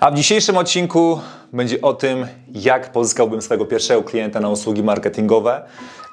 A w dzisiejszym odcinku będzie o tym, jak pozyskałbym swojego pierwszego klienta na usługi marketingowe,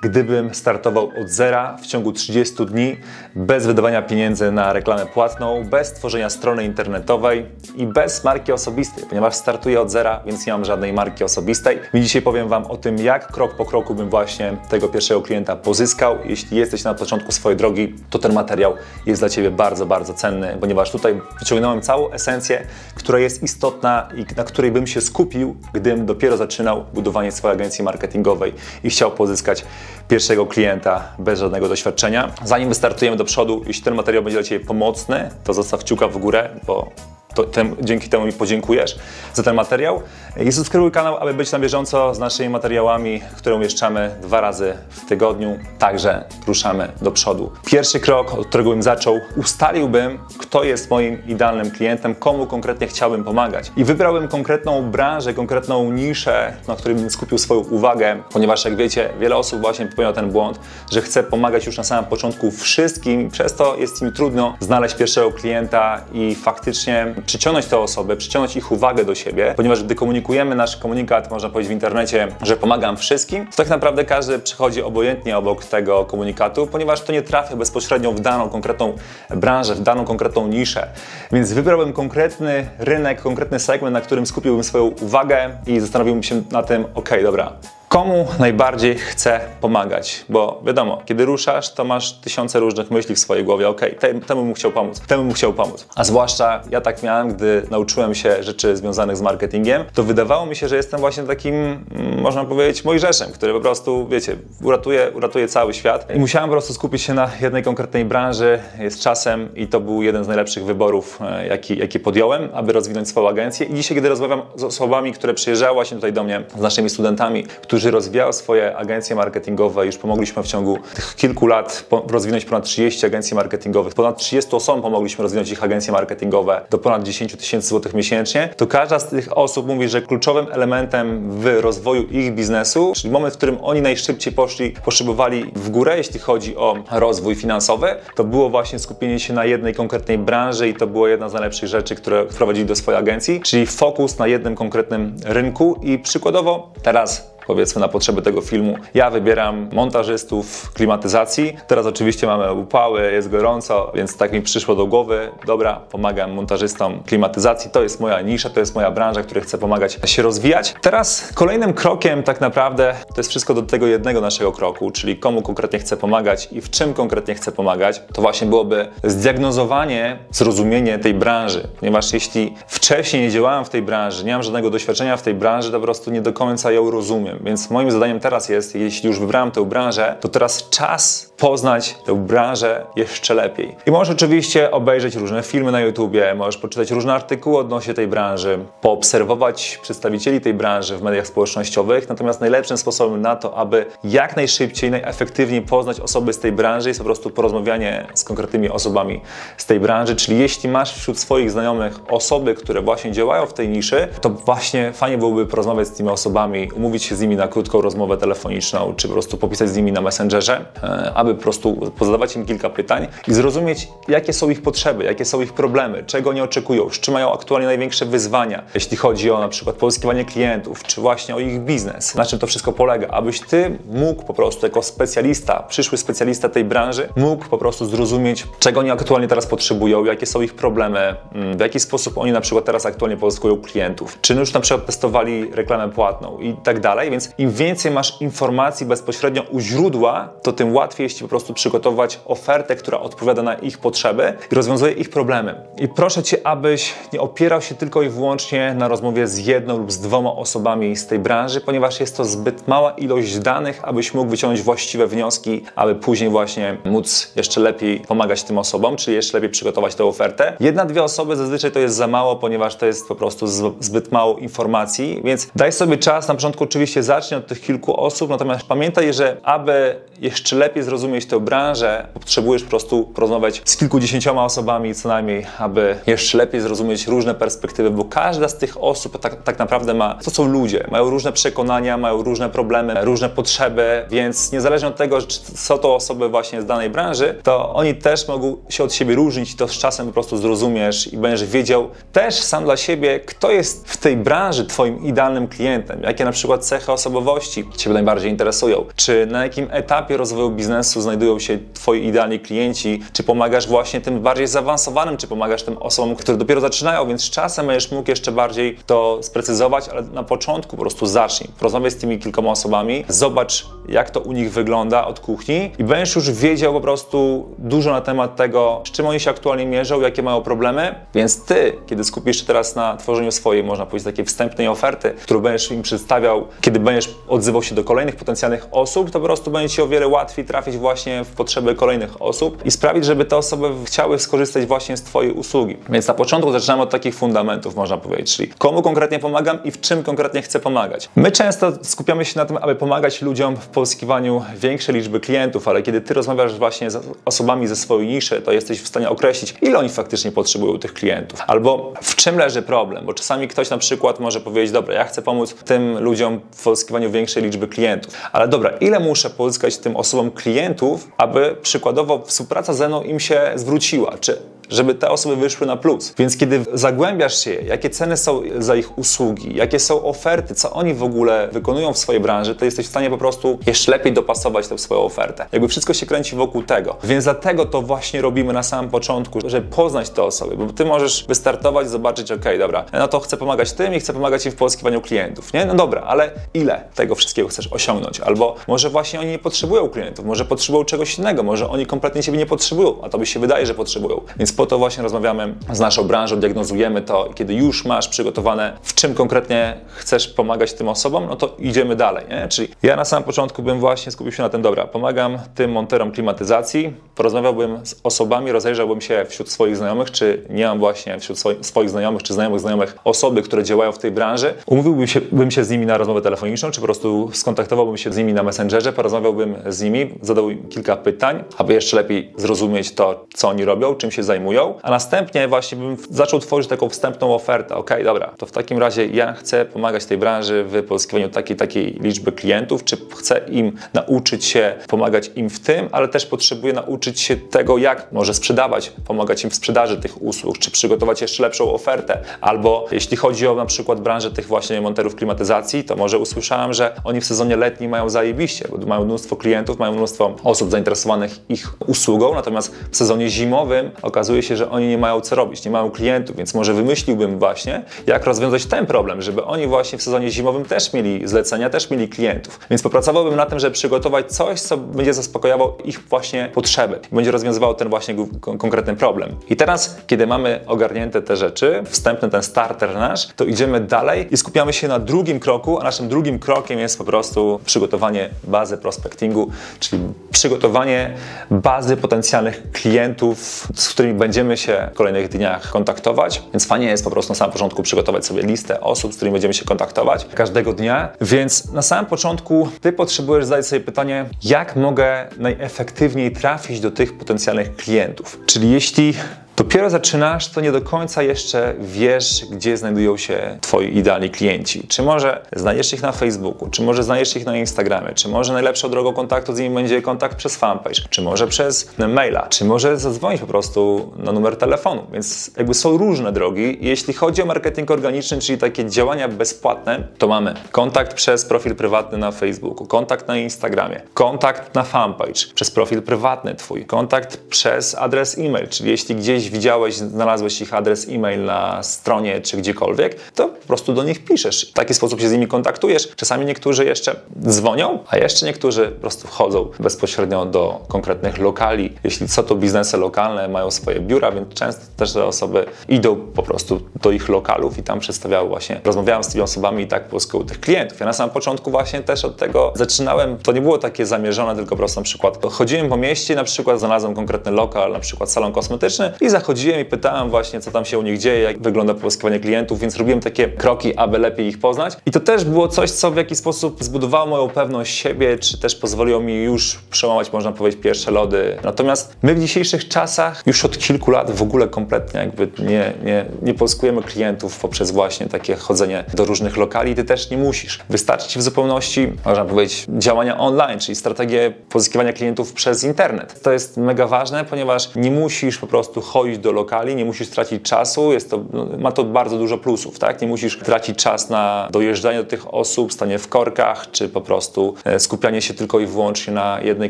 gdybym startował od zera w ciągu 30 dni, bez wydawania pieniędzy na reklamę płatną, bez tworzenia strony internetowej i bez marki osobistej, ponieważ startuję od zera, więc nie mam żadnej marki osobistej. I dzisiaj powiem Wam o tym, jak krok po kroku bym właśnie tego pierwszego klienta pozyskał. Jeśli jesteś na początku swojej drogi, to ten materiał jest dla Ciebie bardzo, bardzo cenny, ponieważ tutaj wyciągnąłem całą esencję, która jest istotna i na której bym się skupił, gdybym dopiero zaczynał budowanie swojej agencji marketingowej i chciał pozyskać pierwszego klienta bez żadnego doświadczenia. Zanim wystartujemy do przodu, jeśli ten materiał będzie dla Ciebie pomocny, to zostaw kciuka w górę, bo to, tem, dzięki temu mi podziękujesz za ten materiał. I subskrybuj kanał, aby być na bieżąco z naszymi materiałami, które umieszczamy dwa razy w tygodniu. Także ruszamy do przodu. Pierwszy krok, od którego bym zaczął, ustaliłbym, kto jest moim idealnym klientem, komu konkretnie chciałbym pomagać. I wybrałbym konkretną branżę, konkretną niszę, na której bym skupił swoją uwagę, ponieważ jak wiecie, wiele osób właśnie popełnia ten błąd, że chce pomagać już na samym początku wszystkim przez to jest im trudno znaleźć pierwszego klienta i faktycznie przyciągnąć te osoby, przyciągnąć ich uwagę do siebie, ponieważ gdy komunikujemy nasz komunikat, można powiedzieć w internecie, że pomagam wszystkim, to tak naprawdę każdy przychodzi obojętnie obok tego komunikatu, ponieważ to nie trafia bezpośrednio w daną konkretną branżę, w daną konkretną niszę. Więc wybrałbym konkretny rynek, konkretny segment, na którym skupiłbym swoją uwagę i zastanowiłbym się na tym, ok, dobra, Komu najbardziej chcę pomagać? Bo wiadomo, kiedy ruszasz, to masz tysiące różnych myśli w swojej głowie. Ok, temu bym chciał pomóc, temu bym chciał pomóc. A zwłaszcza ja tak miałem, gdy nauczyłem się rzeczy związanych z marketingiem, to wydawało mi się, że jestem właśnie takim, mm, można powiedzieć, Mojżeszem, który po prostu, wiecie, uratuje, uratuje cały świat. I musiałem po prostu skupić się na jednej konkretnej branży z czasem i to był jeden z najlepszych wyborów, e, jaki, jaki podjąłem, aby rozwinąć swoją agencję. I dzisiaj, kiedy rozmawiam z osobami, które przyjeżdżały właśnie tutaj do mnie, z naszymi studentami, którzy którzy rozwijają swoje agencje marketingowe. Już pomogliśmy w ciągu tych kilku lat rozwinąć ponad 30 agencji marketingowych. Ponad 30 osobom pomogliśmy rozwinąć ich agencje marketingowe do ponad 10 tysięcy złotych miesięcznie. To każda z tych osób mówi, że kluczowym elementem w rozwoju ich biznesu, czyli moment, w którym oni najszybciej poszli, poszybowali w górę, jeśli chodzi o rozwój finansowy, to było właśnie skupienie się na jednej konkretnej branży i to była jedna z najlepszych rzeczy, które wprowadzili do swojej agencji, czyli fokus na jednym konkretnym rynku i przykładowo teraz powiedzmy na potrzeby tego filmu. Ja wybieram montażystów klimatyzacji. Teraz oczywiście mamy upały, jest gorąco, więc tak mi przyszło do głowy. Dobra, pomagam montażystom klimatyzacji. To jest moja nisza, to jest moja branża, której chcę pomagać się rozwijać. Teraz kolejnym krokiem tak naprawdę to jest wszystko do tego jednego naszego kroku, czyli komu konkretnie chcę pomagać i w czym konkretnie chcę pomagać. To właśnie byłoby zdiagnozowanie, zrozumienie tej branży, ponieważ jeśli wcześniej nie działałem w tej branży, nie mam żadnego doświadczenia w tej branży, to po prostu nie do końca ją rozumiem. Więc moim zadaniem teraz jest, jeśli już wybrałem tę branżę, to teraz czas poznać tę branżę jeszcze lepiej. I możesz oczywiście obejrzeć różne filmy na YouTubie, możesz poczytać różne artykuły odnośnie tej branży, poobserwować przedstawicieli tej branży w mediach społecznościowych. Natomiast najlepszym sposobem na to, aby jak najszybciej, najefektywniej poznać osoby z tej branży jest po prostu porozmawianie z konkretnymi osobami z tej branży. Czyli jeśli masz wśród swoich znajomych osoby, które właśnie działają w tej niszy, to właśnie fajnie byłoby porozmawiać z tymi osobami, umówić się z nimi na krótką rozmowę telefoniczną, czy po prostu popisać z nimi na Messengerze, e, aby po prostu pozadawać im kilka pytań i zrozumieć, jakie są ich potrzeby, jakie są ich problemy, czego nie oczekują, z czym mają aktualnie największe wyzwania, jeśli chodzi o na przykład pozyskiwanie klientów, czy właśnie o ich biznes, na czym to wszystko polega, abyś ty mógł po prostu jako specjalista, przyszły specjalista tej branży, mógł po prostu zrozumieć, czego oni aktualnie teraz potrzebują, jakie są ich problemy, mm, w jaki sposób oni na przykład teraz aktualnie pozyskują klientów, czy już na przykład testowali reklamę płatną i tak dalej, więc im więcej masz informacji bezpośrednio u źródła, to tym łatwiej po prostu przygotować ofertę, która odpowiada na ich potrzeby i rozwiązuje ich problemy. I proszę Cię, abyś nie opierał się tylko i wyłącznie na rozmowie z jedną lub z dwoma osobami z tej branży, ponieważ jest to zbyt mała ilość danych, abyś mógł wyciągnąć właściwe wnioski, aby później właśnie móc jeszcze lepiej pomagać tym osobom, czyli jeszcze lepiej przygotować tę ofertę. Jedna, dwie osoby zazwyczaj to jest za mało, ponieważ to jest po prostu zbyt mało informacji, więc daj sobie czas, na początku oczywiście zacznij od tych kilku osób, natomiast pamiętaj, że aby jeszcze lepiej zrozumieć zrozumieć tę branżę, potrzebujesz po prostu porozmawiać z kilkudziesięcioma osobami co najmniej, aby jeszcze lepiej zrozumieć różne perspektywy, bo każda z tych osób tak, tak naprawdę ma, to są ludzie, mają różne przekonania, mają różne problemy, różne potrzeby, więc niezależnie od tego, czy są to osoby właśnie z danej branży, to oni też mogą się od siebie różnić i to z czasem po prostu zrozumiesz i będziesz wiedział też sam dla siebie, kto jest w tej branży twoim idealnym klientem, jakie na przykład cechy osobowości ciebie najbardziej interesują, czy na jakim etapie rozwoju biznesu znajdują się twoi idealni klienci, czy pomagasz właśnie tym bardziej zaawansowanym, czy pomagasz tym osobom, które dopiero zaczynają, więc czasem będziesz mógł jeszcze bardziej to sprecyzować, ale na początku po prostu zacznij. Porozmawiaj z tymi kilkoma osobami, zobacz jak to u nich wygląda od kuchni i będziesz już wiedział po prostu dużo na temat tego, z czym oni się aktualnie mierzą, jakie mają problemy, więc ty, kiedy skupisz się teraz na tworzeniu swojej, można powiedzieć, takiej wstępnej oferty, którą będziesz im przedstawiał, kiedy będziesz odzywał się do kolejnych potencjalnych osób, to po prostu będzie ci o wiele łatwiej trafić właśnie w potrzeby kolejnych osób i sprawić, żeby te osoby chciały skorzystać właśnie z twojej usługi. Więc na początku zaczynamy od takich fundamentów, można powiedzieć, czyli komu konkretnie pomagam i w czym konkretnie chcę pomagać. My często skupiamy się na tym, aby pomagać ludziom w pozyskiwaniu większej liczby klientów, ale kiedy ty rozmawiasz właśnie z osobami ze swojej niszy, to jesteś w stanie określić, ile oni faktycznie potrzebują tych klientów. Albo w czym leży problem, bo czasami ktoś na przykład może powiedzieć, dobra, ja chcę pomóc tym ludziom w pozyskiwaniu większej liczby klientów, ale dobra, ile muszę pozyskać tym osobom klientów, aby przykładowo współpraca ze mną im się zwróciła, czy żeby te osoby wyszły na plus. Więc kiedy zagłębiasz się, jakie ceny są za ich usługi, jakie są oferty, co oni w ogóle wykonują w swojej branży, to jesteś w stanie po prostu jeszcze lepiej dopasować tę swoją ofertę. Jakby wszystko się kręci wokół tego. Więc dlatego to właśnie robimy na samym początku, żeby poznać te osoby, bo ty możesz wystartować, zobaczyć, ok, dobra, no to chcę pomagać tym i chcę pomagać im w pozyskiwaniu klientów, nie? No dobra, ale ile tego wszystkiego chcesz osiągnąć? Albo może właśnie oni nie potrzebują klientów, może potrzebują czegoś innego, może oni kompletnie ciebie nie potrzebują, a tobie się wydaje, że potrzebują. Więc po to właśnie rozmawiamy z naszą branżą, diagnozujemy to, kiedy już masz przygotowane, w czym konkretnie chcesz pomagać tym osobom, no to idziemy dalej. Nie? Czyli ja na samym początku bym właśnie skupił się na tym, dobra, pomagam tym monterom klimatyzacji, porozmawiałbym z osobami, rozejrzałbym się wśród swoich znajomych, czy nie mam właśnie wśród swoich znajomych, czy znajomych znajomych osoby, które działają w tej branży. Umówiłbym się, bym się z nimi na rozmowę telefoniczną, czy po prostu skontaktowałbym się z nimi na Messengerze, porozmawiałbym z nimi, zadał kilka pytań, aby jeszcze lepiej zrozumieć to, co oni robią, czym się zajmują, a następnie właśnie bym zaczął tworzyć taką wstępną ofertę. Ok, dobra, to w takim razie ja chcę pomagać tej branży w pozyskiwaniu takiej, takiej liczby klientów, czy chcę im nauczyć się pomagać im w tym, ale też potrzebuję nauczyć się tego, jak może sprzedawać, pomagać im w sprzedaży tych usług, czy przygotować jeszcze lepszą ofertę. Albo jeśli chodzi o na przykład branżę tych właśnie monterów klimatyzacji, to może usłyszałem, że oni w sezonie letnim mają zajebiście, bo mają mnóstwo klientów, mają mnóstwo osób zainteresowanych ich usługą, natomiast w sezonie zimowym okazuje się, że oni nie mają co robić, nie mają klientów, więc może wymyśliłbym właśnie, jak rozwiązać ten problem, żeby oni właśnie w sezonie zimowym też mieli zlecenia, też mieli klientów. Więc popracowałbym na tym, żeby przygotować coś, co będzie zaspokajało ich właśnie potrzeby i będzie rozwiązywało ten właśnie konkretny problem. I teraz, kiedy mamy ogarnięte te rzeczy, wstępny ten starter nasz, to idziemy dalej i skupiamy się na drugim kroku, a naszym drugim krokiem jest po prostu przygotowanie bazy prospectingu, czyli przygotowanie bazy potencjalnych klientów, z którymi będziemy się w kolejnych dniach kontaktować. Więc fajnie jest po prostu na samym początku przygotować sobie listę osób, z którymi będziemy się kontaktować każdego dnia. Więc na samym początku ty potrzebujesz zadać sobie pytanie, jak mogę najefektywniej trafić do tych potencjalnych klientów. Czyli jeśli dopiero zaczynasz, to nie do końca jeszcze wiesz, gdzie znajdują się Twoi idealni klienci. Czy może znajdziesz ich na Facebooku, czy może znajdziesz ich na Instagramie, czy może najlepszą drogą kontaktu z nimi będzie kontakt przez fanpage, czy może przez maila, czy może zadzwonić po prostu na numer telefonu. Więc jakby są różne drogi. Jeśli chodzi o marketing organiczny, czyli takie działania bezpłatne, to mamy kontakt przez profil prywatny na Facebooku, kontakt na Instagramie, kontakt na fanpage przez profil prywatny Twój, kontakt przez adres e-mail, czyli jeśli gdzieś gdzieś widziałeś, znalazłeś ich adres e-mail na stronie czy gdziekolwiek, to po prostu do nich piszesz. W taki sposób się z nimi kontaktujesz. Czasami niektórzy jeszcze dzwonią, a jeszcze niektórzy po prostu wchodzą bezpośrednio do konkretnych lokali. Jeśli są to biznesy lokalne, mają swoje biura, więc często też te osoby idą po prostu do ich lokalów i tam przedstawiały właśnie, rozmawiałem z tymi osobami i tak poskują tych klientów. Ja na samym początku właśnie też od tego zaczynałem. To nie było takie zamierzone, tylko po prostu na przykład chodziłem po mieście, na przykład znalazłem konkretny lokal, na przykład salon kosmetyczny i zachodziłem i pytałem właśnie, co tam się u nich dzieje, jak wygląda pozyskiwanie klientów, więc robiłem takie kroki, aby lepiej ich poznać. I to też było coś, co w jakiś sposób zbudowało moją pewność siebie, czy też pozwoliło mi już przełamać, można powiedzieć, pierwsze lody. Natomiast my w dzisiejszych czasach już od kilku lat w ogóle kompletnie jakby nie, nie, nie pozyskujemy klientów poprzez właśnie takie chodzenie do różnych lokali. Ty też nie musisz. Wystarczy ci w zupełności, można powiedzieć, działania online, czyli strategię pozyskiwania klientów przez internet. To jest mega ważne, ponieważ nie musisz po prostu chodzić do lokali, nie musisz tracić czasu, jest to, no, ma to bardzo dużo plusów, tak? Nie musisz tracić czas na dojeżdżanie do tych osób, stanie w korkach, czy po prostu e, skupianie się tylko i wyłącznie na jednej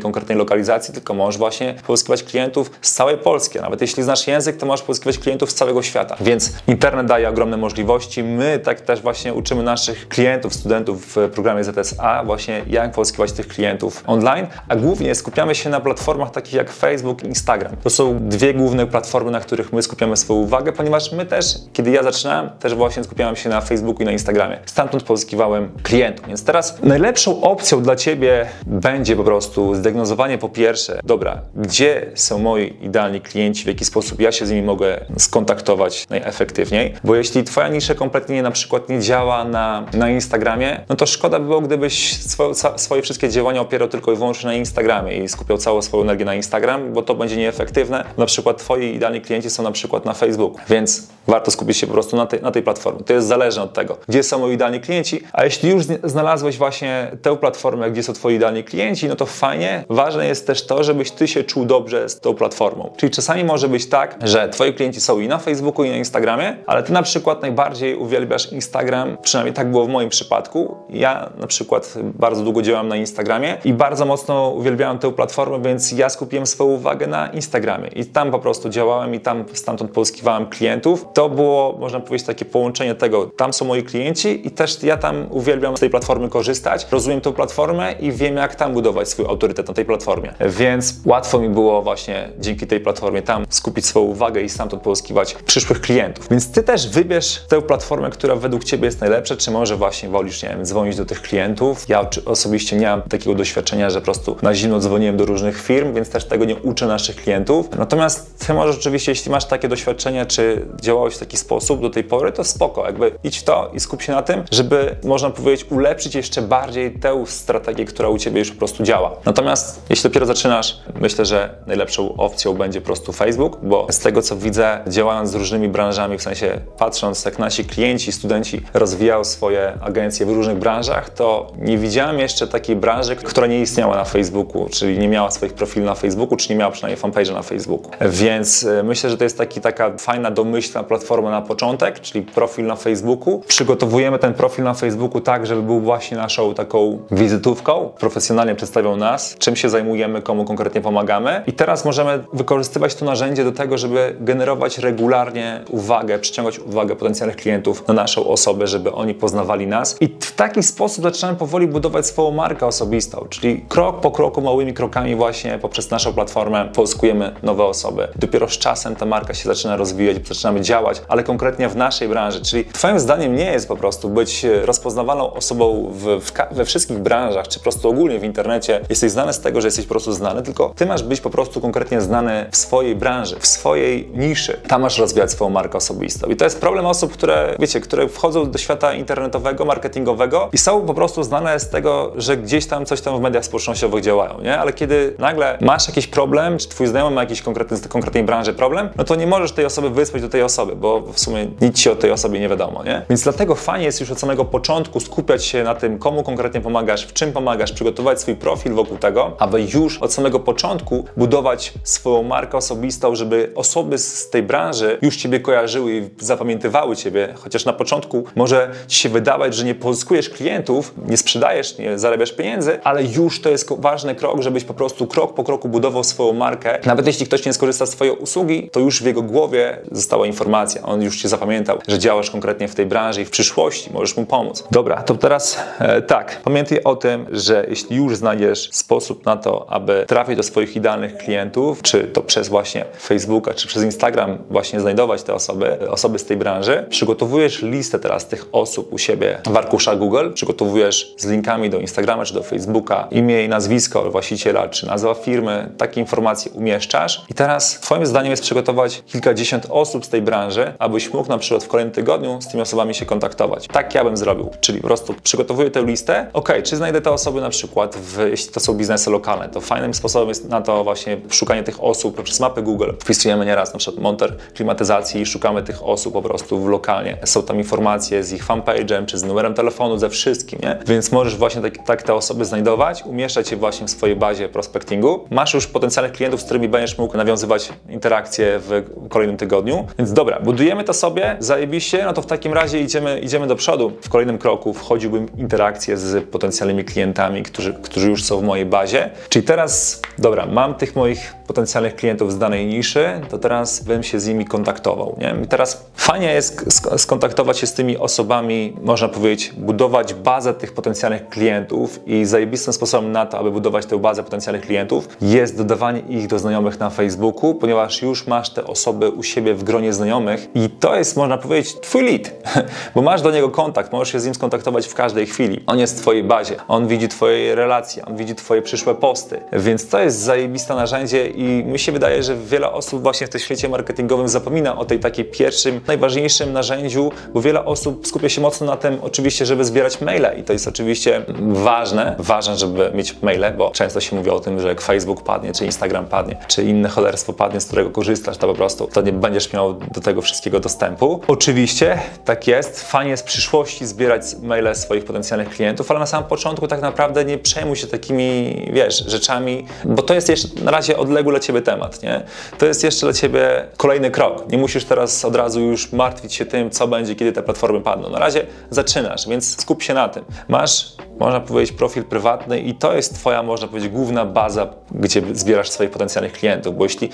konkretnej lokalizacji, tylko możesz właśnie pozyskiwać klientów z całej Polski. Nawet jeśli znasz język, to możesz pozyskiwać klientów z całego świata. Więc internet daje ogromne możliwości. My tak też właśnie uczymy naszych klientów, studentów w programie ZSA właśnie jak pozyskiwać tych klientów online, a głównie skupiamy się na platformach takich jak Facebook i Instagram. To są dwie główne platformy, na których my skupiamy swoją uwagę, ponieważ my też, kiedy ja zaczynałem, też właśnie skupiałem się na Facebooku i na Instagramie. Stamtąd pozyskiwałem klientów. Więc teraz najlepszą opcją dla Ciebie będzie po prostu zdiagnozowanie po pierwsze, dobra, gdzie są moi idealni klienci, w jaki sposób ja się z nimi mogę skontaktować najefektywniej, bo jeśli Twoja nisza kompletnie na przykład nie działa na, na Instagramie, no to szkoda by było, gdybyś swoje, swoje wszystkie działania opierał tylko i wyłącznie na Instagramie i skupiał całą swoją energię na Instagram, bo to będzie nieefektywne. Na przykład Twoi idealni klienci są na przykład na Facebooku, więc warto skupić się po prostu na tej, na tej platformie. To jest zależne od tego, gdzie są moi idealni klienci, a jeśli już znalazłeś właśnie tę platformę, gdzie są Twoi idealni klienci, no to fajnie. Ważne jest też to, żebyś Ty się czuł dobrze z tą platformą. Czyli czasami może być tak, że Twoi klienci są i na Facebooku, i na Instagramie, ale Ty na przykład najbardziej uwielbiasz Instagram, przynajmniej tak było w moim przypadku. Ja na przykład bardzo długo działam na Instagramie i bardzo mocno uwielbiałem tę platformę, więc ja skupiłem swoją uwagę na Instagramie i tam po prostu działałem i tam stamtąd pozyskiwałem klientów. To było, można powiedzieć, takie połączenie tego, tam są moi klienci i też ja tam uwielbiam z tej platformy korzystać, rozumiem tą platformę i wiem, jak tam budować swój autorytet na tej platformie. Więc łatwo mi było właśnie dzięki tej platformie tam skupić swoją uwagę i stamtąd pozyskiwać przyszłych klientów. Więc ty też wybierz tę platformę, która według ciebie jest najlepsza, czy może właśnie wolisz, nie wiem, dzwonić do tych klientów. Ja osobiście nie mam takiego doświadczenia, że po prostu na zimno dzwoniłem do różnych firm, więc też tego nie uczę naszych klientów. Natomiast ty możesz oczywiście, jeśli masz takie doświadczenia, czy działałeś w taki sposób do tej pory, to spoko, jakby idź w to i skup się na tym, żeby, można powiedzieć, ulepszyć jeszcze bardziej tę strategię, która u ciebie już po prostu działa. Natomiast jeśli dopiero zaczynasz, myślę, że najlepszą opcją będzie po prostu Facebook, bo z tego co widzę, działając z różnymi branżami, w sensie patrząc jak nasi klienci, studenci rozwijają swoje agencje w różnych branżach, to nie widziałem jeszcze takiej branży, która nie istniała na Facebooku, czyli nie miała swoich profili na Facebooku, czy nie miała przynajmniej fanpage na Facebooku. Więc e, myślę, że to jest taki, taka fajna, domyślna platforma na początek, czyli profil na Facebooku. Przygotowujemy ten profil na Facebooku tak, żeby był właśnie naszą taką wizytówką, profesjonalnie przedstawiał nas, czym się zajmujemy, komu konkretnie pomagamy. I teraz możemy wykorzystywać to narzędzie do tego, żeby generować regularnie uwagę, przyciągać uwagę potencjalnych klientów na naszą osobę, żeby oni poznawali nas. I w taki sposób zaczynamy powoli budować swoją markę osobistą, czyli krok po kroku, małymi krokami właśnie poprzez naszą platformę pozyskujemy nowe osoby. Dopiero z czasem ta marka się zaczyna rozwijać, zaczynamy działać, ale konkretnie w naszej branży. Czyli Twoim zdaniem nie jest po prostu być rozpoznawalną osobą w, w, we wszystkich branżach, czy po prostu ogólnie w internecie. Jesteś znany z tego, że jesteś po prostu znany, tylko Ty masz być po prostu konkretnie znany w swojej branży, w swojej niszy. Tam masz rozwijać swoją markę osobistą. I to jest problem osób, które, wiecie, które wchodzą do świata internetowego, marketingowego i są po prostu znane z tego, że gdzieś tam coś tam w mediach społecznościowych działają, nie? Ale kiedy nagle masz jakiś problem, czy twój znajomy ma jakiś konkretny, z konkretnej branży problem, no to nie możesz tej osoby wysłać do tej osoby, bo w sumie nic ci o tej osobie nie wiadomo, nie? Więc dlatego fajnie jest już od samego początku skupiać się na tym, komu konkretnie pomagasz, w czym pomagasz, przygotować swój profil wokół tego, aby już od samego początku budować swoją markę osobistą, żeby osoby z tej branży już ciebie kojarzyły i zapamiętywały ciebie, chociaż na początku może ci się wydawać, że nie pozyskujesz klientów, nie sprzedajesz, nie zarabiasz pieniędzy, ale już to jest ważny krok, żebyś po prostu krok po kroku budował swoją markę. Nawet jeśli ktoś nie skorzysta z twojej usługi, to już w jego głowie została informacja, informacja, on już Cię zapamiętał, że działasz konkretnie w tej branży i w przyszłości możesz mu pomóc. Dobra, to teraz e, tak, pamiętaj o tym, że jeśli już znajdziesz sposób na to, aby trafić do swoich idealnych klientów, czy to przez właśnie Facebooka, czy przez Instagram właśnie znajdować te osoby, osoby z tej branży, przygotowujesz listę teraz tych osób u siebie w arkusza Google, przygotowujesz z linkami do Instagrama, czy do Facebooka, imię i nazwisko właściciela, czy nazwa firmy, takie informacje umieszczasz. I teraz Twoim zadaniem jest przygotować kilkadziesiąt osób z tej branży, abyś mógł na przykład w kolejnym tygodniu z tymi osobami się kontaktować. Tak ja bym zrobił, czyli po prostu przygotowuję tę listę, ok, czy znajdę te osoby na przykład, w, jeśli to są biznesy lokalne, to fajnym sposobem jest na to właśnie szukanie tych osób poprzez mapy Google. Wpisujemy nieraz na przykład monter klimatyzacji i szukamy tych osób po prostu w lokalnie. Są tam informacje z ich fanpage'em, czy z numerem telefonu, ze wszystkim, nie? Więc możesz właśnie tak, tak te osoby znajdować, umieszczać je właśnie w swojej bazie prospectingu. Masz już potencjalnych klientów, z którymi będziesz mógł nawiązywać interakcje w kolejnym tygodniu. Więc dobra, budujemy to sobie, zajebiście, no to w takim razie idziemy, idziemy do przodu. W kolejnym kroku wchodziłbym interakcje z potencjalnymi klientami, którzy, którzy już są w mojej bazie. Czyli teraz, dobra, mam tych moich potencjalnych klientów z danej niszy, to teraz bym się z nimi kontaktował. Nie? I teraz fajnie jest skontaktować się z tymi osobami, można powiedzieć, budować bazę tych potencjalnych klientów i zajebistym sposobem na to, aby budować tę bazę potencjalnych klientów jest dodawanie ich do znajomych na Facebooku, ponieważ już masz te osoby u siebie w gronie znajomych i to jest, można powiedzieć, twój lead, bo masz do niego kontakt, możesz się z nim skontaktować w każdej chwili. On jest w twojej bazie, on widzi twoje relacje, on widzi twoje przyszłe posty, więc to jest zajebiste narzędzie i mi się wydaje, że wiele osób właśnie w tym świecie marketingowym zapomina o tej takiej pierwszym, najważniejszym narzędziu, bo wiele osób skupia się mocno na tym oczywiście, żeby zbierać maile i to jest oczywiście ważne, ważne, żeby mieć maile, bo często się mówi o tym, że jak Facebook padnie, czy Instagram padnie, czy inne cholerstwo padnie, z którego korzystasz, to po prostu to nie będziesz miał do tego wszystkiego dostępu. Oczywiście, tak jest, fajnie jest w przyszłości zbierać maile swoich potencjalnych klientów, ale na samym początku tak naprawdę nie przejmuj się takimi, wiesz, rzeczami, bo to jest jeszcze na razie odległy dla Ciebie temat, nie? To jest jeszcze dla Ciebie kolejny krok. Nie musisz teraz od razu już martwić się tym, co będzie, kiedy te platformy padną. Na razie zaczynasz, więc skup się na tym. Masz, można powiedzieć, profil prywatny i to jest Twoja, można powiedzieć, główna baza, gdzie zbierasz swoich potencjalnych klientów, bo jeśli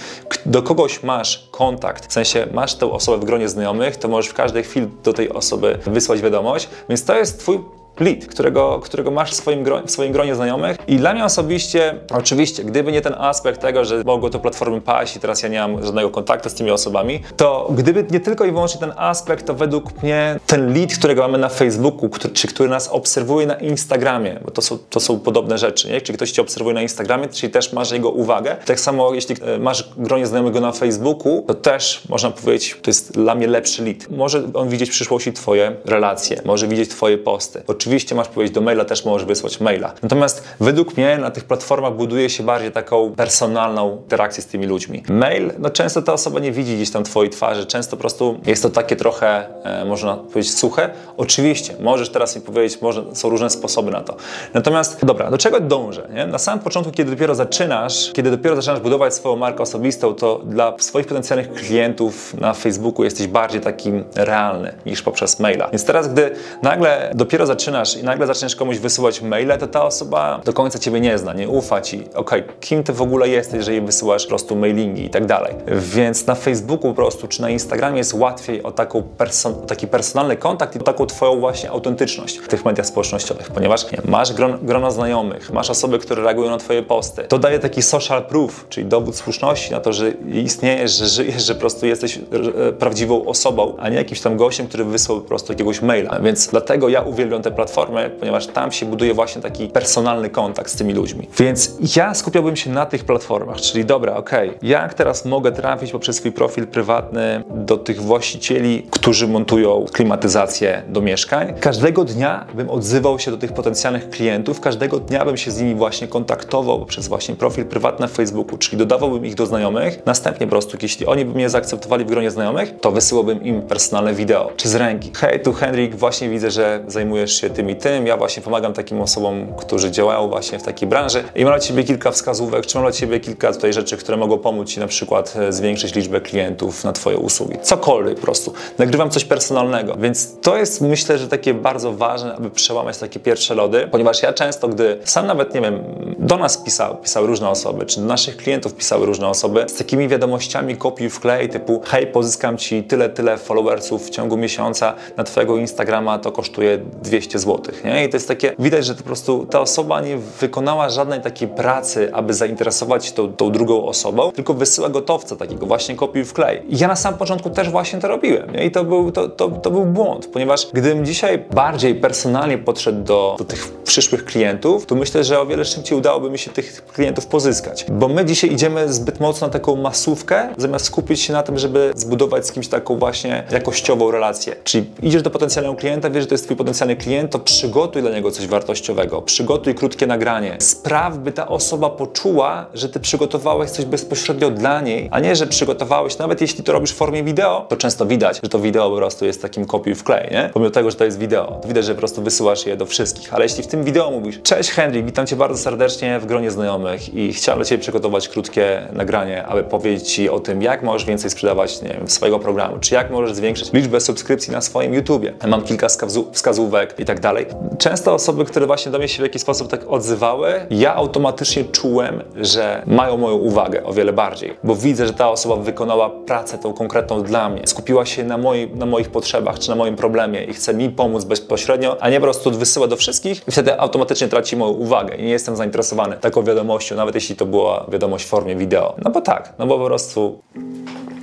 do kogoś masz kontakt, w sensie masz tę osobę w gronie znajomych, to możesz w każdej chwili do tej osoby wysłać wiadomość, więc to jest Twój lead, którego, którego masz w swoim, w swoim gronie znajomych. I dla mnie osobiście, oczywiście, gdyby nie ten aspekt tego, że mogło to platformy paść i teraz ja nie mam żadnego kontaktu z tymi osobami, to gdyby nie tylko i wyłącznie ten aspekt, to według mnie ten lead, którego mamy na Facebooku, który, czy który nas obserwuje na Instagramie, bo to są, to są podobne rzeczy, nie? Czy ktoś cię obserwuje na Instagramie, czyli też masz jego uwagę. Tak samo, jeśli e, masz gronie znajomego na Facebooku, to też można powiedzieć, to jest dla mnie lepszy lead. Może on widzieć w przyszłości twoje relacje, może widzieć twoje posty. Oczywiście masz powiedzieć do maila, też możesz wysłać maila. Natomiast według mnie na tych platformach buduje się bardziej taką personalną interakcję z tymi ludźmi. Mail, no często ta osoba nie widzi gdzieś tam twojej twarzy, często po prostu jest to takie trochę, e, można powiedzieć, suche. Oczywiście, możesz teraz mi powiedzieć, może, są różne sposoby na to. Natomiast, dobra, do czego dążę? Nie? Na samym początku, kiedy dopiero zaczynasz, kiedy dopiero zaczynasz budować swoją markę osobistą, to dla swoich potencjalnych klientów na Facebooku jesteś bardziej takim realny niż poprzez maila. Więc teraz, gdy nagle dopiero zaczynasz i nagle zaczniesz komuś wysyłać maile, to ta osoba do końca ciebie nie zna, nie ufa ci. Okej, okay, kim ty w ogóle jesteś, jeżeli wysyłasz po prostu mailingi i tak dalej. Więc na Facebooku po prostu, czy na Instagramie jest łatwiej o, taką person o taki personalny kontakt i o taką twoją właśnie autentyczność w tych mediach społecznościowych, ponieważ nie, masz gron grono znajomych, masz osoby, które reagują na twoje posty. To daje taki social proof, czyli dowód słuszności na to, że istniejesz, że żyjesz, że po prostu jesteś e, prawdziwą osobą, a nie jakimś tam gościem, który wysłał po prostu jakiegoś maila. Więc dlatego ja uwielbiam te platformy, platformy, ponieważ tam się buduje właśnie taki personalny kontakt z tymi ludźmi. Więc ja skupiałbym się na tych platformach, czyli dobra, ok, jak teraz mogę trafić poprzez swój profil prywatny do tych właścicieli, którzy montują klimatyzację do mieszkań. Każdego dnia bym odzywał się do tych potencjalnych klientów, każdego dnia bym się z nimi właśnie kontaktował poprzez właśnie profil prywatny w Facebooku, czyli dodawałbym ich do znajomych. Następnie po prostu, jeśli oni by mnie zaakceptowali w gronie znajomych, to wysyłałbym im personalne wideo, czy z ręki. Hej, tu Henryk, właśnie widzę, że zajmujesz się tym i tym, ja właśnie pomagam takim osobom, którzy działają właśnie w takiej branży i mam dla Ciebie kilka wskazówek, czy mam dla Ciebie kilka tutaj rzeczy, które mogą pomóc Ci na przykład e, zwiększyć liczbę klientów na Twoje usługi. Cokolwiek po prostu. Nagrywam coś personalnego, więc to jest myślę, że takie bardzo ważne, aby przełamać takie pierwsze lody, ponieważ ja często, gdy sam nawet, nie wiem, do nas pisał, pisały różne osoby, czy do naszych klientów pisały różne osoby z takimi wiadomościami kopiuj wklej typu hej, pozyskam Ci tyle, tyle followersów w ciągu miesiąca na Twojego Instagrama, to kosztuje 200 zł, nie? I to jest takie, widać, że po prostu ta osoba nie wykonała żadnej takiej pracy, aby zainteresować tą, tą drugą osobą, tylko wysyła gotowca takiego właśnie kopiuj wklej. I ja na samym początku też właśnie to robiłem, nie? I to był, to, to, to był błąd, ponieważ gdybym dzisiaj bardziej personalnie podszedł do, do tych przyszłych klientów, to myślę, że o wiele szybciej udałoby mi się tych klientów pozyskać. Bo my dzisiaj idziemy zbyt mocno na taką masówkę, zamiast skupić się na tym, żeby zbudować z kimś taką właśnie jakościową relację. Czyli idziesz do potencjalnego klienta, wiesz, że to jest twój potencjalny klient, to przygotuj dla niego coś wartościowego, przygotuj krótkie nagranie. Spraw, by ta osoba poczuła, że ty przygotowałeś coś bezpośrednio dla niej, a nie, że przygotowałeś, nawet jeśli to robisz w formie wideo, to często widać, że to wideo po prostu jest takim kopiuj wklej, nie? Pomimo tego, że to jest wideo, to widać, że po prostu wysyłasz je do wszystkich. Ale jeśli w tym wideo mówisz, cześć Henry, witam cię bardzo serdecznie w gronie znajomych i chciałem dla ciebie przygotować krótkie nagranie, aby powiedzieć ci o tym, jak możesz więcej sprzedawać, nie wiem, swojego programu, czy jak możesz zwiększyć liczbę subskrypcji na swoim YouTubie. Mam kilka wskazówek i tak dalej. Często osoby, które właśnie do mnie się w jakiś sposób tak odzywały, ja automatycznie czułem, że mają moją uwagę o wiele bardziej, bo widzę, że ta osoba wykonała pracę tą konkretną dla mnie, skupiła się na, na moich potrzebach czy na moim problemie i chce mi pomóc bezpośrednio, a nie po prostu wysyła do wszystkich i wtedy automatycznie traci moją uwagę i nie jestem zainteresowany taką wiadomością, nawet jeśli to była wiadomość w formie wideo. No bo tak, no bo po prostu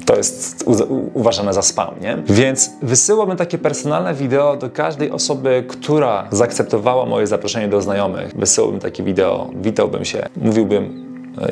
to jest uważane za spam, nie? Więc wysyłałbym takie personalne wideo do każdej osoby, która zaakceptowała moje zaproszenie do znajomych. Wysyłałbym takie wideo, witałbym się, mówiłbym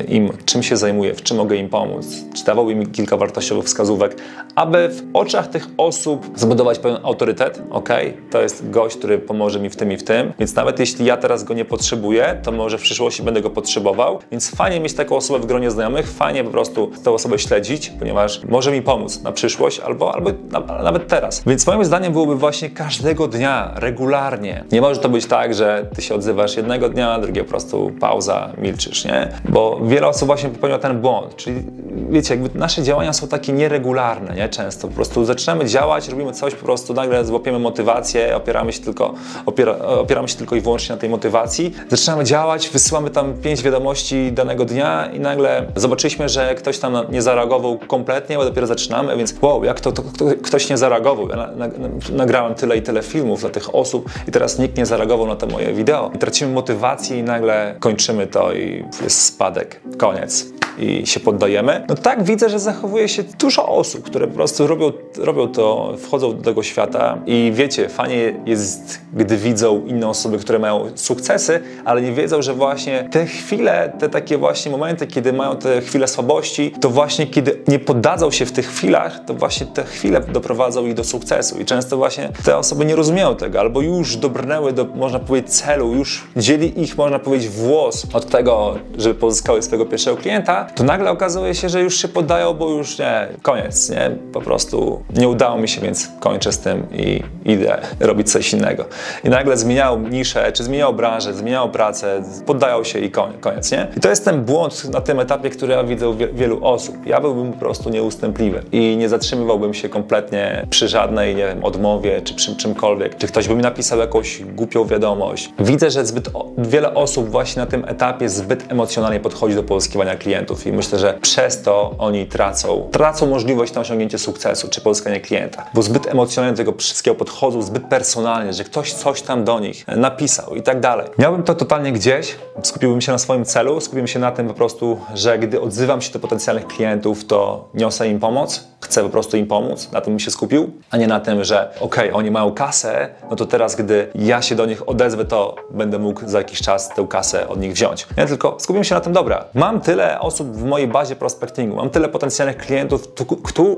im, czym się zajmuję, w czym mogę im pomóc, czy dawał im kilka wartościowych wskazówek, aby w oczach tych osób zbudować pewien autorytet. Ok, to jest gość, który pomoże mi w tym i w tym, więc nawet jeśli ja teraz go nie potrzebuję, to może w przyszłości będę go potrzebował, więc fajnie mieć taką osobę w gronie znajomych, fajnie po prostu tę osobę śledzić, ponieważ może mi pomóc na przyszłość albo, albo na, nawet teraz. Więc moim zdaniem byłoby właśnie każdego dnia, regularnie. Nie może to być tak, że ty się odzywasz jednego dnia, drugiego po prostu pauza, milczysz, nie? Bo wiele osób właśnie popełnia ten błąd. Czyli wiecie, jakby nasze działania są takie nieregularne, nie? Często po prostu zaczynamy działać, robimy coś, po prostu nagle złapiemy motywację, opieramy się tylko, opiera, opieramy się tylko i wyłącznie na tej motywacji. Zaczynamy działać, wysyłamy tam pięć wiadomości danego dnia i nagle zobaczyliśmy, że ktoś tam nie zareagował kompletnie, bo dopiero zaczynamy, więc wow, jak to, to, to ktoś nie zareagował. Ja na, na, nagrałem tyle i tyle filmów dla tych osób i teraz nikt nie zareagował na te moje wideo. I tracimy motywację i nagle kończymy to i jest spadek Koniec. I się poddajemy. No tak widzę, że zachowuje się dużo osób, które po prostu robią, robią to, wchodzą do tego świata i wiecie, fajnie jest, gdy widzą inne osoby, które mają sukcesy, ale nie wiedzą, że właśnie te chwile, te takie właśnie momenty, kiedy mają te chwile słabości, to właśnie kiedy nie poddadzą się w tych chwilach, to właśnie te chwile doprowadzą ich do sukcesu. I często właśnie te osoby nie rozumieją tego, albo już dobrnęły do, można powiedzieć, celu, już dzieli ich, można powiedzieć, włos od tego, żeby pozyskały swojego pierwszego klienta, to nagle okazuje się, że już się poddają, bo już nie, koniec, nie, po prostu nie udało mi się, więc kończę z tym i idę robić coś innego. I nagle zmieniają niszę, czy zmieniają branżę, zmieniają pracę, poddają się i koniec, nie? I to jest ten błąd na tym etapie, który ja widzę u wielu osób. Ja byłbym po prostu nieustępliwy i nie zatrzymywałbym się kompletnie przy żadnej, nie wiem, odmowie, czy przy czymkolwiek. Czy ktoś by mi napisał jakąś głupią wiadomość. Widzę, że zbyt wiele osób właśnie na tym etapie zbyt emocjonalnie podchodzi podchodzi do pozyskiwania klientów i myślę, że przez to oni tracą, tracą możliwość na osiągnięcie sukcesu czy pozyskanie klienta, bo zbyt emocjonalnie do tego wszystkiego podchodzą, zbyt personalnie, że ktoś coś tam do nich napisał i tak dalej. Miałbym to totalnie gdzieś, skupiłbym się na swoim celu, skupiłbym się na tym po prostu, że gdy odzywam się do potencjalnych klientów, to niosę im pomoc, chcę po prostu im pomóc, na tym bym się skupił, a nie na tym, że okej, okay, oni mają kasę, no to teraz, gdy ja się do nich odezwę, to będę mógł za jakiś czas tę kasę od nich wziąć. Nie, tylko skupiłem się na tym, dobra, mam tyle osób w mojej bazie prospectingu, mam tyle potencjalnych klientów,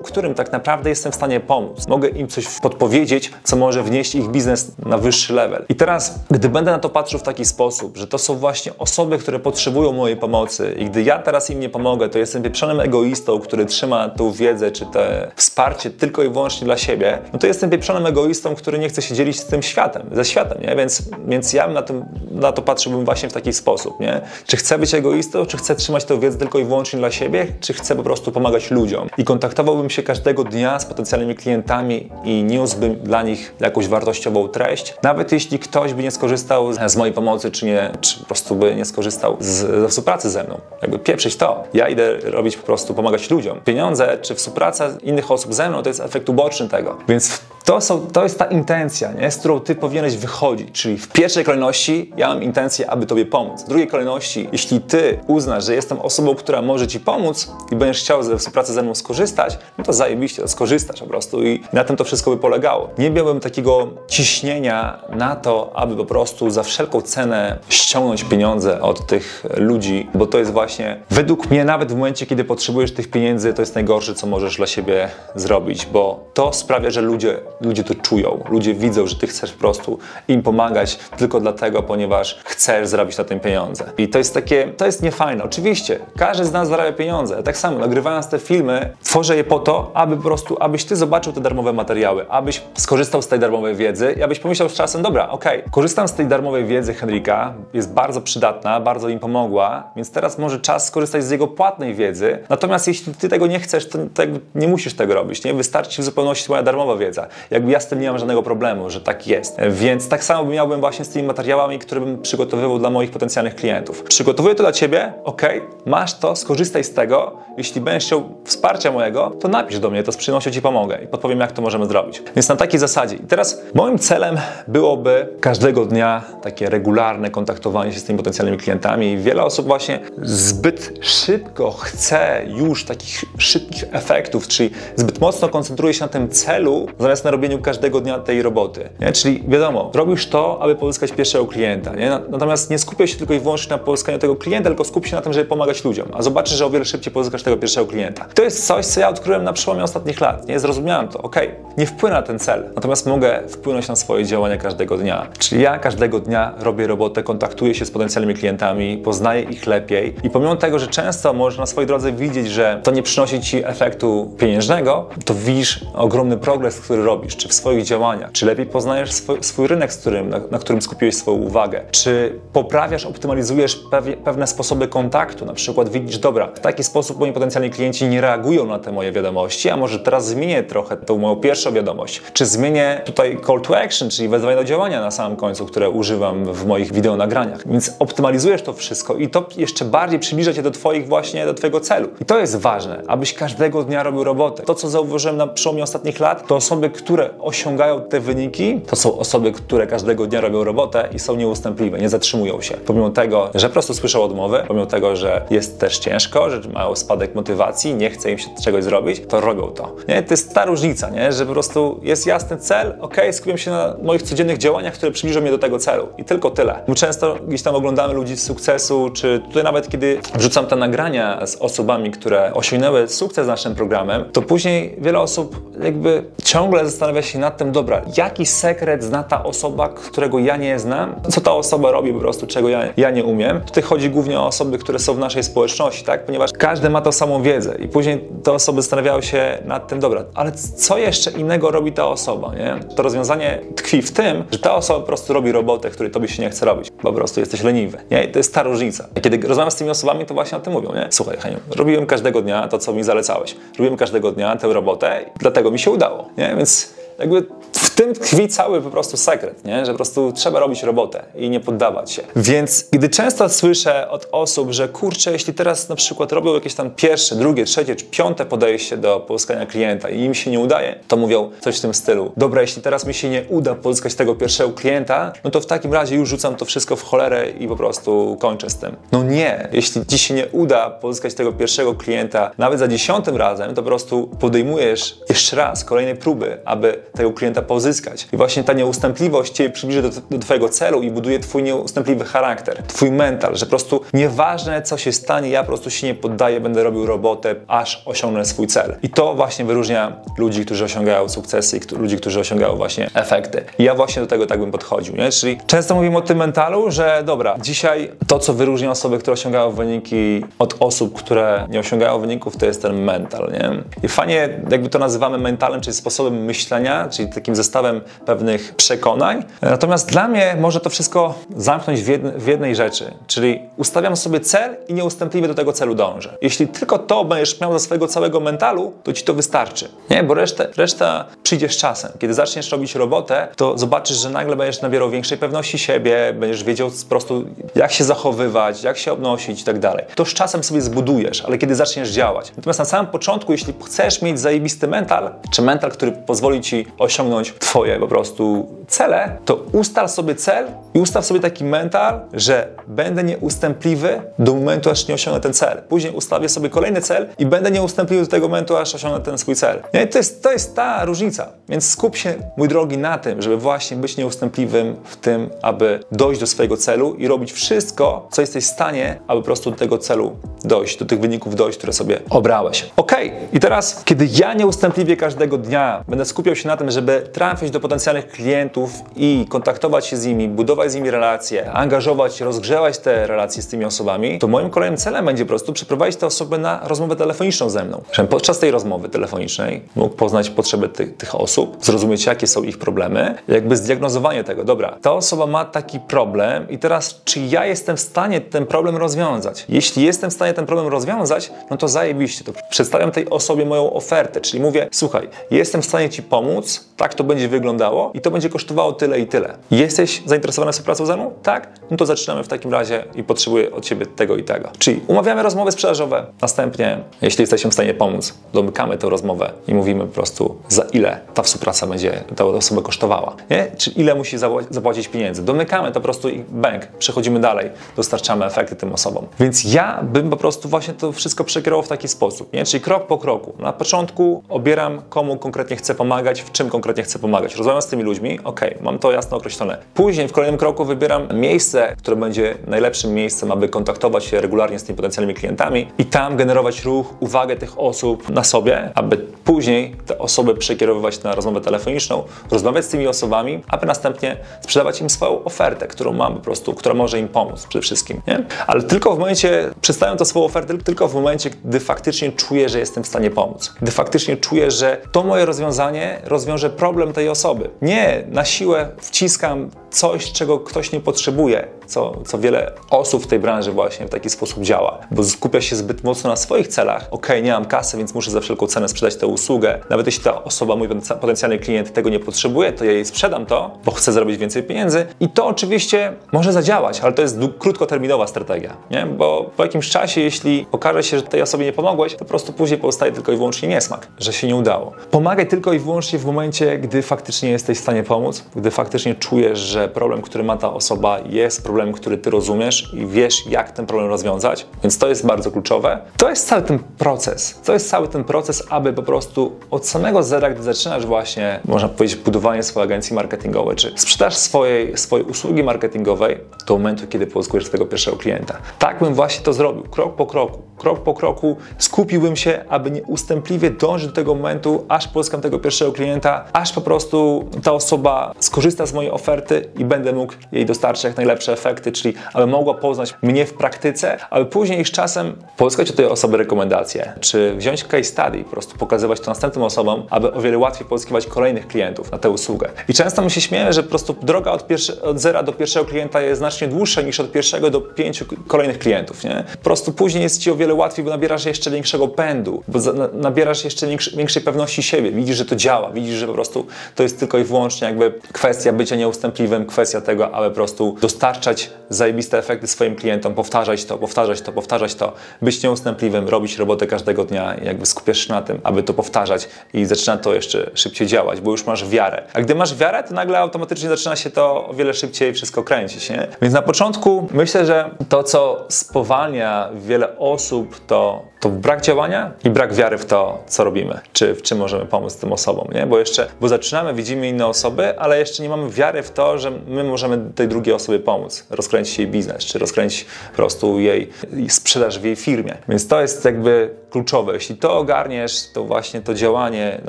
którym tak naprawdę jestem w stanie pomóc. Mogę im coś podpowiedzieć, co może wnieść ich biznes na wyższy level. I teraz, gdy będę na to patrzył w taki sposób, że to są właśnie osoby, które potrzebują mojej pomocy i gdy ja teraz im nie pomogę, to jestem pieprzonym egoistą, który trzyma tą wiedzę czy te wsparcie tylko i wyłącznie dla siebie, no to jestem pieprzonym egoistą, który nie chce się dzielić z tym światem, ze światem, nie? Więc, więc ja na, tym, na to patrzyłbym właśnie w taki sposób, nie? Czy chcę być egoistą, czy chcę trzymać tę wiedzę tylko i wyłącznie dla siebie, czy chcę po prostu pomagać ludziom. I kontaktowałbym się każdego dnia z potencjalnymi klientami i niósłbym dla nich jakąś wartościową treść. Nawet jeśli ktoś by nie skorzystał z mojej pomocy, czy, nie, czy po prostu by nie skorzystał z, ze współpracy ze mną. Jakby pieprzyć to. Ja idę robić po prostu, pomagać ludziom. Pieniądze, czy współpraca innych osób ze mną, to jest efekt uboczny tego. Więc to, są, to jest ta intencja, nie? z którą ty powinieneś wychodzić. Czyli w pierwszej kolejności ja mam intencję, aby tobie pomóc. W drugiej kolejności, jeśli ty uznasz, że jestem osobą, która może ci pomóc i będziesz chciał ze współpracy ze mną skorzystać, no to zajebiście, to skorzystasz po prostu i na tym to wszystko by polegało. Nie miałbym takiego ciśnienia na to, aby po prostu za wszelką cenę ściągnąć pieniądze od tych ludzi, bo to jest właśnie, według mnie nawet w momencie, kiedy potrzebujesz tych pieniędzy, to jest najgorsze, co możesz dla siebie zrobić, bo to sprawia, że ludzie ludzie to czują. Ludzie widzą, że ty chcesz po prostu im pomagać tylko dlatego, ponieważ chcesz zrobić na tym pieniądze. I to jest takie, to jest niefajne. Oczywiście, każdy z nas zarabia pieniądze. Tak samo, nagrywając te filmy, tworzę je po to, aby po prostu, abyś ty zobaczył te darmowe materiały, abyś skorzystał z tej darmowej wiedzy i abyś pomyślał z czasem, dobra, okej, okay, korzystam z tej darmowej wiedzy Henryka, jest bardzo przydatna, bardzo im pomogła, więc teraz może czas skorzystać z jego płatnej wiedzy. Natomiast jeśli ty tego nie chcesz, to, to nie musisz tego robić, nie? Wystarczy w zupełności moja darmowa wiedza jakby ja z tym nie mam żadnego problemu, że tak jest. Więc tak samo miałbym właśnie z tymi materiałami, które bym przygotowywał dla moich potencjalnych klientów. Przygotowuję to dla Ciebie, ok, masz to, skorzystaj z tego. Jeśli będziesz chciał wsparcia mojego, to napisz do mnie, to z przyjemnością Ci pomogę i podpowiem, jak to możemy zrobić. Więc na takiej zasadzie. I teraz moim celem byłoby każdego dnia takie regularne kontaktowanie się z tymi potencjalnymi klientami i wiele osób właśnie zbyt szybko chce już takich szybkich efektów, czyli zbyt mocno koncentruje się na tym celu, zamiast na robieniu każdego dnia tej roboty. Nie? Czyli wiadomo, robisz to, aby pozyskać pierwszego klienta. Nie? Natomiast nie skupiaj się tylko i wyłącznie na pozyskaniu tego klienta, tylko skup się na tym, żeby pomagać ludziom. A zobaczysz, że o wiele szybciej pozyskasz tego pierwszego klienta. To jest coś, co ja odkryłem na przełomie ostatnich lat. Nie zrozumiałem to. Ok, nie wpłynę na ten cel, natomiast mogę wpłynąć na swoje działania każdego dnia. Czyli ja każdego dnia robię robotę, kontaktuję się z potencjalnymi klientami, poznaję ich lepiej i pomimo tego, że często możesz na swojej drodze widzieć, że to nie przynosi ci efektu pieniężnego, to widzisz ogromny progres, który robisz, czy w swoich działaniach, czy lepiej poznajesz swój, swój rynek, którym, na, na, którym skupiłeś swoją uwagę, czy poprawiasz, optymalizujesz pewne sposoby kontaktu, na przykład widzisz, dobra, w taki sposób moi potencjalni klienci nie reagują na te moje wiadomości, a może teraz zmienię trochę tą moją pierwszą wiadomość, czy zmienię tutaj call to action, czyli wezwanie do działania na samym końcu, które używam w moich wideo nagraniach. Więc optymalizujesz to wszystko i to jeszcze bardziej przybliża cię do twoich właśnie, do twojego celu. I to jest ważne, abyś każdego dnia robił robotę. To, co zauważyłem na przełomie ostatnich lat, to osoby, które osiągają te wyniki, to są osoby, które każdego dnia robią robotę i są nieustępliwe, nie zatrzymują się. Pomimo tego, że po prostu słyszą odmowy, pomimo tego, że jest też ciężko, że mają spadek motywacji, nie chce im się czegoś zrobić, to robią to. Nie? To jest ta różnica, nie? że po prostu jest jasny cel, ok, skupiam się na moich codziennych działaniach, które przybliżą mnie do tego celu. I tylko tyle. Bo często gdzieś tam oglądamy ludzi z sukcesu, czy tutaj nawet kiedy wrzucam te nagrania z osobami, które osiągnęły sukces z naszym programem, to później wiele osób jakby ciągle zastanawia się nad tym, dobra, jaki sekret zna ta osoba, którego ja nie znam, co ta osoba robi po prostu, czego ja, ja nie umiem. Tutaj chodzi głównie o osoby, które są w naszej społeczności, tak? Ponieważ każdy ma tą samą wiedzę i później te osoby zastanawiały się nad tym, dobra, ale co jeszcze innego robi ta osoba, nie? To rozwiązanie tkwi w tym, że ta osoba po prostu robi robotę, której tobie się nie chce robić. Po prostu jesteś leniwy, nie? I to jest ta różnica. I kiedy rozmawiam z tymi osobami, to właśnie o tym mówią, nie? Słuchaj, Heniu, robiłem każdego dnia to, co mi zalecałeś. Robiłem każdego dnia tę robotę, dlatego mi się udało, nie? Więc jakby w tym tkwi cały po prostu sekret, nie? że po prostu trzeba robić robotę i nie poddawać się. Więc gdy często słyszę od osób, że kurczę, jeśli teraz na przykład robią jakieś tam pierwsze, drugie, trzecie czy piąte podejście do pozyskania klienta i im się nie udaje, to mówią coś w tym stylu. Dobra, jeśli teraz mi się nie uda pozyskać tego pierwszego klienta, no to w takim razie już rzucam to wszystko w cholerę i po prostu kończę z tym. No nie, jeśli ci się nie uda pozyskać tego pierwszego klienta nawet za dziesiątym razem, to po prostu podejmujesz jeszcze raz kolejnej próby, aby tego klienta pozyskać. I właśnie ta nieustępliwość Cię przybliży do, do Twojego celu i buduje Twój nieustępliwy charakter, Twój mental, że po prostu nieważne co się stanie, ja po prostu się nie poddaję, będę robił robotę, aż osiągnę swój cel. I to właśnie wyróżnia ludzi, którzy osiągają sukcesy i ludzi, którzy osiągają właśnie efekty. I ja właśnie do tego tak bym podchodził, nie? Czyli często mówimy o tym mentalu, że dobra, dzisiaj to, co wyróżnia osoby, które osiągają wyniki od osób, które nie osiągają wyników, to jest ten mental, nie? I fajnie, jakby to nazywamy mentalem, czyli sposobem myślenia, czyli takim zestawem pewnych przekonań. Natomiast dla mnie może to wszystko zamknąć w, jedne, w jednej rzeczy, czyli ustawiam sobie cel i nieustępliwie do tego celu dążę. Jeśli tylko to będziesz miał za swojego całego mentalu, to ci to wystarczy. Nie, bo reszta, reszta przyjdzie z czasem. Kiedy zaczniesz robić robotę, to zobaczysz, że nagle będziesz nabierał większej pewności siebie, będziesz wiedział po prostu, jak się zachowywać, jak się obnosić i tak dalej. To z czasem sobie zbudujesz, ale kiedy zaczniesz działać. Natomiast na samym początku, jeśli chcesz mieć zajebisty mental, czy mental, który pozwoli ci osiągnąć twoje po prostu cele, to ustal sobie cel i ustaw sobie taki mental, że będę nieustępliwy do momentu, aż nie osiągnę ten cel. Później ustawię sobie kolejny cel i będę nieustępliwy do tego momentu, aż osiągnę ten swój cel. Nie? To, jest, to jest ta różnica. Więc skup się, mój drogi, na tym, żeby właśnie być nieustępliwym w tym, aby dojść do swojego celu i robić wszystko, co jesteś w stanie, aby po prostu do tego celu dojść, do tych wyników dojść, które sobie obrałeś. Ok, i teraz, kiedy ja nieustępliwie każdego dnia będę skupiał się na tym, żeby trafić do potencjalnych klientów i kontaktować się z nimi, budować z nimi relacje, angażować, rozgrzewać te relacje z tymi osobami, to moim kolejnym celem będzie po prostu przeprowadzić te osoby na rozmowę telefoniczną ze mną. Żebym podczas tej rozmowy telefonicznej mógł poznać potrzeby ty tych osób, zrozumieć, jakie są ich problemy, jakby zdiagnozowanie tego. Dobra, ta osoba ma taki problem i teraz, czy ja jestem w stanie ten problem rozwiązać? Jeśli jestem w stanie ten problem rozwiązać, no to zajebiście. To przedstawiam tej osobie moją ofertę, czyli mówię, słuchaj, jestem w stanie Ci pomóc, tak to będzie wyglądało i to będzie kosztowało tyle i tyle. Jesteś zainteresowany współpracą ze mną? Tak? No to zaczynamy w takim razie i potrzebuję od Ciebie tego i tego. Czyli umawiamy rozmowy sprzedażowe. Następnie, jeśli jesteśmy w stanie pomóc, domykamy tę rozmowę i mówimy po prostu za ile ta współpraca będzie ta osoba kosztowała. Nie? Czy ile musi zapłacić pieniędzy. Domykamy to po prostu i bank. Przechodzimy dalej, dostarczamy efekty tym osobom. Więc ja bym po prostu właśnie to wszystko przekierował w taki sposób. Nie? Czyli krok po kroku. Na początku obieram, komu konkretnie chcę pomagać, czym konkretnie chcę pomagać. Rozmawiam z tymi ludźmi, ok, mam to jasno określone. Później w kolejnym kroku wybieram miejsce, które będzie najlepszym miejscem, aby kontaktować się regularnie z tymi potencjalnymi klientami i tam generować ruch, uwagę tych osób na sobie, aby później te osoby przekierowywać na rozmowę telefoniczną, rozmawiać z tymi osobami, aby następnie sprzedawać im swoją ofertę, którą mam po prostu, która może im pomóc przede wszystkim. Nie? Ale tylko w momencie, przedstawiam to swoją ofertę tylko w momencie, gdy faktycznie czuję, że jestem w stanie pomóc. Gdy faktycznie czuję, że to moje rozwiązanie rozwiąże problem tej osoby. Nie na siłę wciskam coś, czego ktoś nie potrzebuje, co, co wiele osób w tej branży właśnie w taki sposób działa, bo skupia się zbyt mocno na swoich celach. Ok, nie mam kasy, więc muszę za wszelką cenę sprzedać tę usługę. Nawet jeśli ta osoba, mój potencjalny klient tego nie potrzebuje, to ja jej sprzedam to, bo chcę zarobić więcej pieniędzy i to oczywiście może zadziałać, ale to jest krótkoterminowa strategia, nie? bo po jakimś czasie, jeśli okaże się, że tej osobie nie pomogłeś, to po prostu później powstaje tylko i wyłącznie niesmak, że się nie udało. Pomagaj tylko i wyłącznie w momencie, gdy faktycznie jesteś w stanie pomóc, gdy faktycznie czujesz, że problem, który ma ta osoba jest problemem, który ty rozumiesz i wiesz, jak ten problem rozwiązać, więc to jest bardzo kluczowe. To jest cały ten proces. To jest cały ten proces, aby po prostu od samego zera, gdy zaczynasz właśnie, można powiedzieć, budowanie swojej agencji marketingowej, czy sprzedaż swojej, swojej usługi marketingowej do momentu, kiedy pozyskujesz swojego pierwszego klienta. Tak bym właśnie to zrobił, krok po kroku. Krok po kroku skupiłbym się, aby nieustępliwie dążyć do tego momentu, aż pozyskam tego pierwszego klienta, aż po prostu ta osoba skorzysta z mojej oferty i będę mógł jej dostarczyć jak najlepsze efekty, czyli aby mogła poznać mnie w praktyce, aby później z czasem pozyskać od tej osoby rekomendacje, czy wziąć case study po prostu pokazywać to następnym osobom, aby o wiele łatwiej pozyskiwać kolejnych klientów na tę usługę. I często my się śmiejemy, że po prostu droga od, od zera do pierwszego klienta jest znacznie dłuższa niż od pierwszego do pięciu kolejnych klientów. Nie? Po prostu później jest ci o wiele łatwiej, bo nabierasz jeszcze większego pędu, bo nabierasz jeszcze większej pewności siebie. Widzisz, że to działa, widzisz, że po prostu to jest tylko i wyłącznie jakby kwestia bycia nieustępliwym, kwestia tego, aby po prostu dostarczać zajebiste efekty swoim klientom, powtarzać to, powtarzać to, powtarzać to, być nieustępliwym, robić robotę każdego dnia jakby skupiasz się na tym, aby to powtarzać i zaczyna to jeszcze szybciej działać, bo już masz wiarę. A gdy masz wiarę, to nagle automatycznie zaczyna się to o wiele szybciej wszystko kręcić, nie? Więc na początku myślę, że to, co spowalnia wiele osób, to to brak działania i brak wiary w to, co robimy, czy w czym możemy pomóc tym osobom, nie? Bo jeszcze, bo zaczynamy, widzimy inne osoby, ale jeszcze nie mamy wiary w to, że my możemy tej drugiej osobie pomóc, rozkręcić jej biznes, czy rozkręcić po prostu jej sprzedaż w jej firmie. Więc to jest jakby kluczowe. Jeśli to ogarniesz, to właśnie to działanie,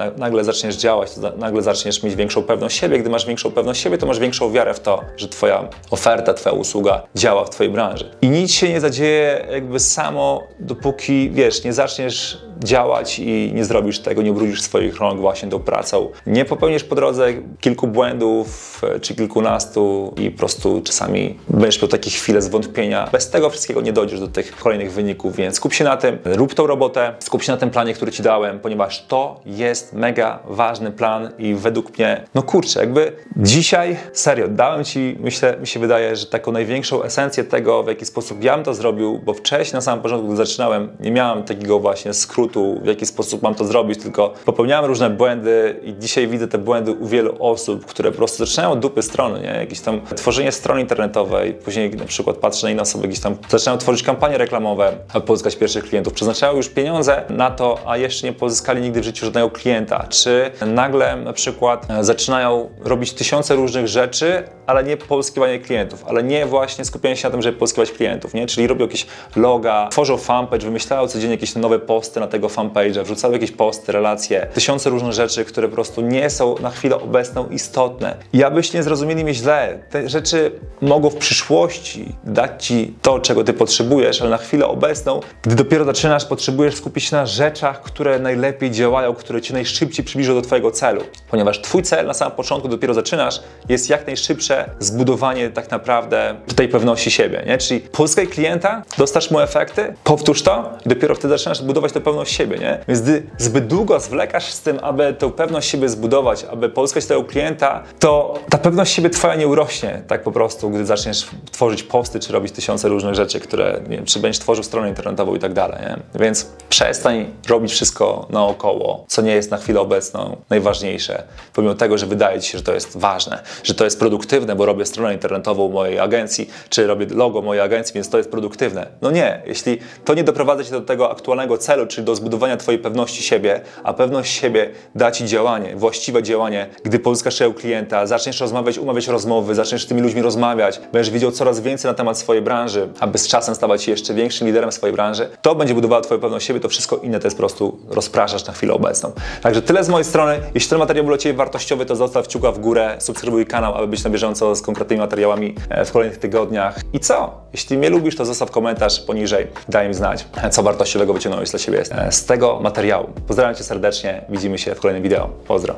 nagle zaczniesz działać, nagle zaczniesz mieć większą pewność siebie. Gdy masz większą pewność siebie, to masz większą wiarę w to, że Twoja oferta, Twoja usługa działa w Twojej branży. I nic się nie zadzieje jakby samo, dopóki, wiesz, nie zaczniesz działać i nie zrobisz tego, nie ubrudzisz swoich rąk właśnie tą pracą. Nie popełnisz po drodze kilku błędów e, czy kilkunastu i po prostu czasami będziesz miał takie chwile zwątpienia. Bez tego wszystkiego nie dojdziesz do tych kolejnych wyników, więc skup się na tym, rób tą robotę, skup się na tym planie, który Ci dałem, ponieważ to jest mega ważny plan i według mnie, no kurczę, jakby dzisiaj, serio, dałem Ci, myślę, mi się wydaje, że taką największą esencję tego, w jaki sposób ja bym to zrobił, bo wcześniej na samym początku, gdy zaczynałem, nie miałem takiego właśnie skrótu w jaki sposób mam to zrobić, tylko popełniałem różne błędy i dzisiaj widzę te błędy u wielu osób, które po prostu zaczynają dupy strony, nie? Jakieś tam tworzenie strony internetowej, później na przykład patrzę na inne osoby, gdzieś tam zaczynają tworzyć kampanie reklamowe, aby pozyskać pierwszych klientów, przeznaczają już pieniądze na to, a jeszcze nie pozyskali nigdy w życiu żadnego klienta, czy nagle na przykład zaczynają robić tysiące różnych rzeczy, ale nie pozyskiwanie klientów, ale nie właśnie skupianie się na tym, żeby pozyskiwać klientów, nie? Czyli robią jakieś loga, tworzą fanpage, wymyślają codziennie jakieś nowe posty na tego fanpage'a, wrzucały jakieś posty, relacje, tysiące różnych rzeczy, które po prostu nie są na chwilę obecną istotne. I abyście nie zrozumieli mnie źle, te rzeczy mogą w przyszłości dać Ci to, czego Ty potrzebujesz, ale na chwilę obecną, gdy dopiero zaczynasz, potrzebujesz skupić się na rzeczach, które najlepiej działają, które Cię najszybciej przybliżą do Twojego celu. Ponieważ Twój cel na samym początku dopiero zaczynasz, jest jak najszybsze zbudowanie tak naprawdę tej pewności siebie, nie? Czyli pozyskaj klienta, dostasz mu efekty, powtórz to i dopiero wtedy zaczynasz budować tę pewność siebie, nie? Więc gdy zbyt długo zwlekasz z tym, aby tę pewność siebie zbudować, aby pozyskać tego klienta, to ta pewność siebie twoja nie urośnie tak po prostu, gdy zaczniesz tworzyć posty, czy robić tysiące różnych rzeczy, które, nie wiem, czy będziesz tworzył stronę internetową i tak dalej, nie? Więc przestań robić wszystko naokoło, co nie jest na chwilę obecną najważniejsze, pomimo tego, że wydaje ci się, że to jest ważne, że to jest produktywne, bo robię stronę internetową mojej agencji, czy robię logo mojej agencji, więc to jest produktywne. No nie, jeśli to nie doprowadza cię do tego aktualnego celu, czyli do zbudowania Twojej pewności siebie, a pewność siebie da Ci działanie, właściwe działanie, gdy pozyskasz tego klienta, zaczniesz rozmawiać, umawiać rozmowy, zaczniesz z tymi ludźmi rozmawiać, będziesz wiedział coraz więcej na temat swojej branży, aby z czasem stawać się jeszcze większym liderem swojej branży, to będzie budowało Twoją pewność siebie, to wszystko inne to jest po prostu rozpraszasz na chwilę obecną. Także tyle z mojej strony. Jeśli ten materiał był dla Ciebie wartościowy, to zostaw kciuka w górę, subskrybuj kanał, aby być na bieżąco z konkretnymi materiałami e, w kolejnych tygodniach. I co? Jeśli mnie lubisz, to zostaw komentarz poniżej, daj mi znać, co wartościowego wyciągnąłeś dla siebie z tego materiału. Pozdrawiam Cię serdecznie, widzimy się w kolejnym wideo. Pozdro.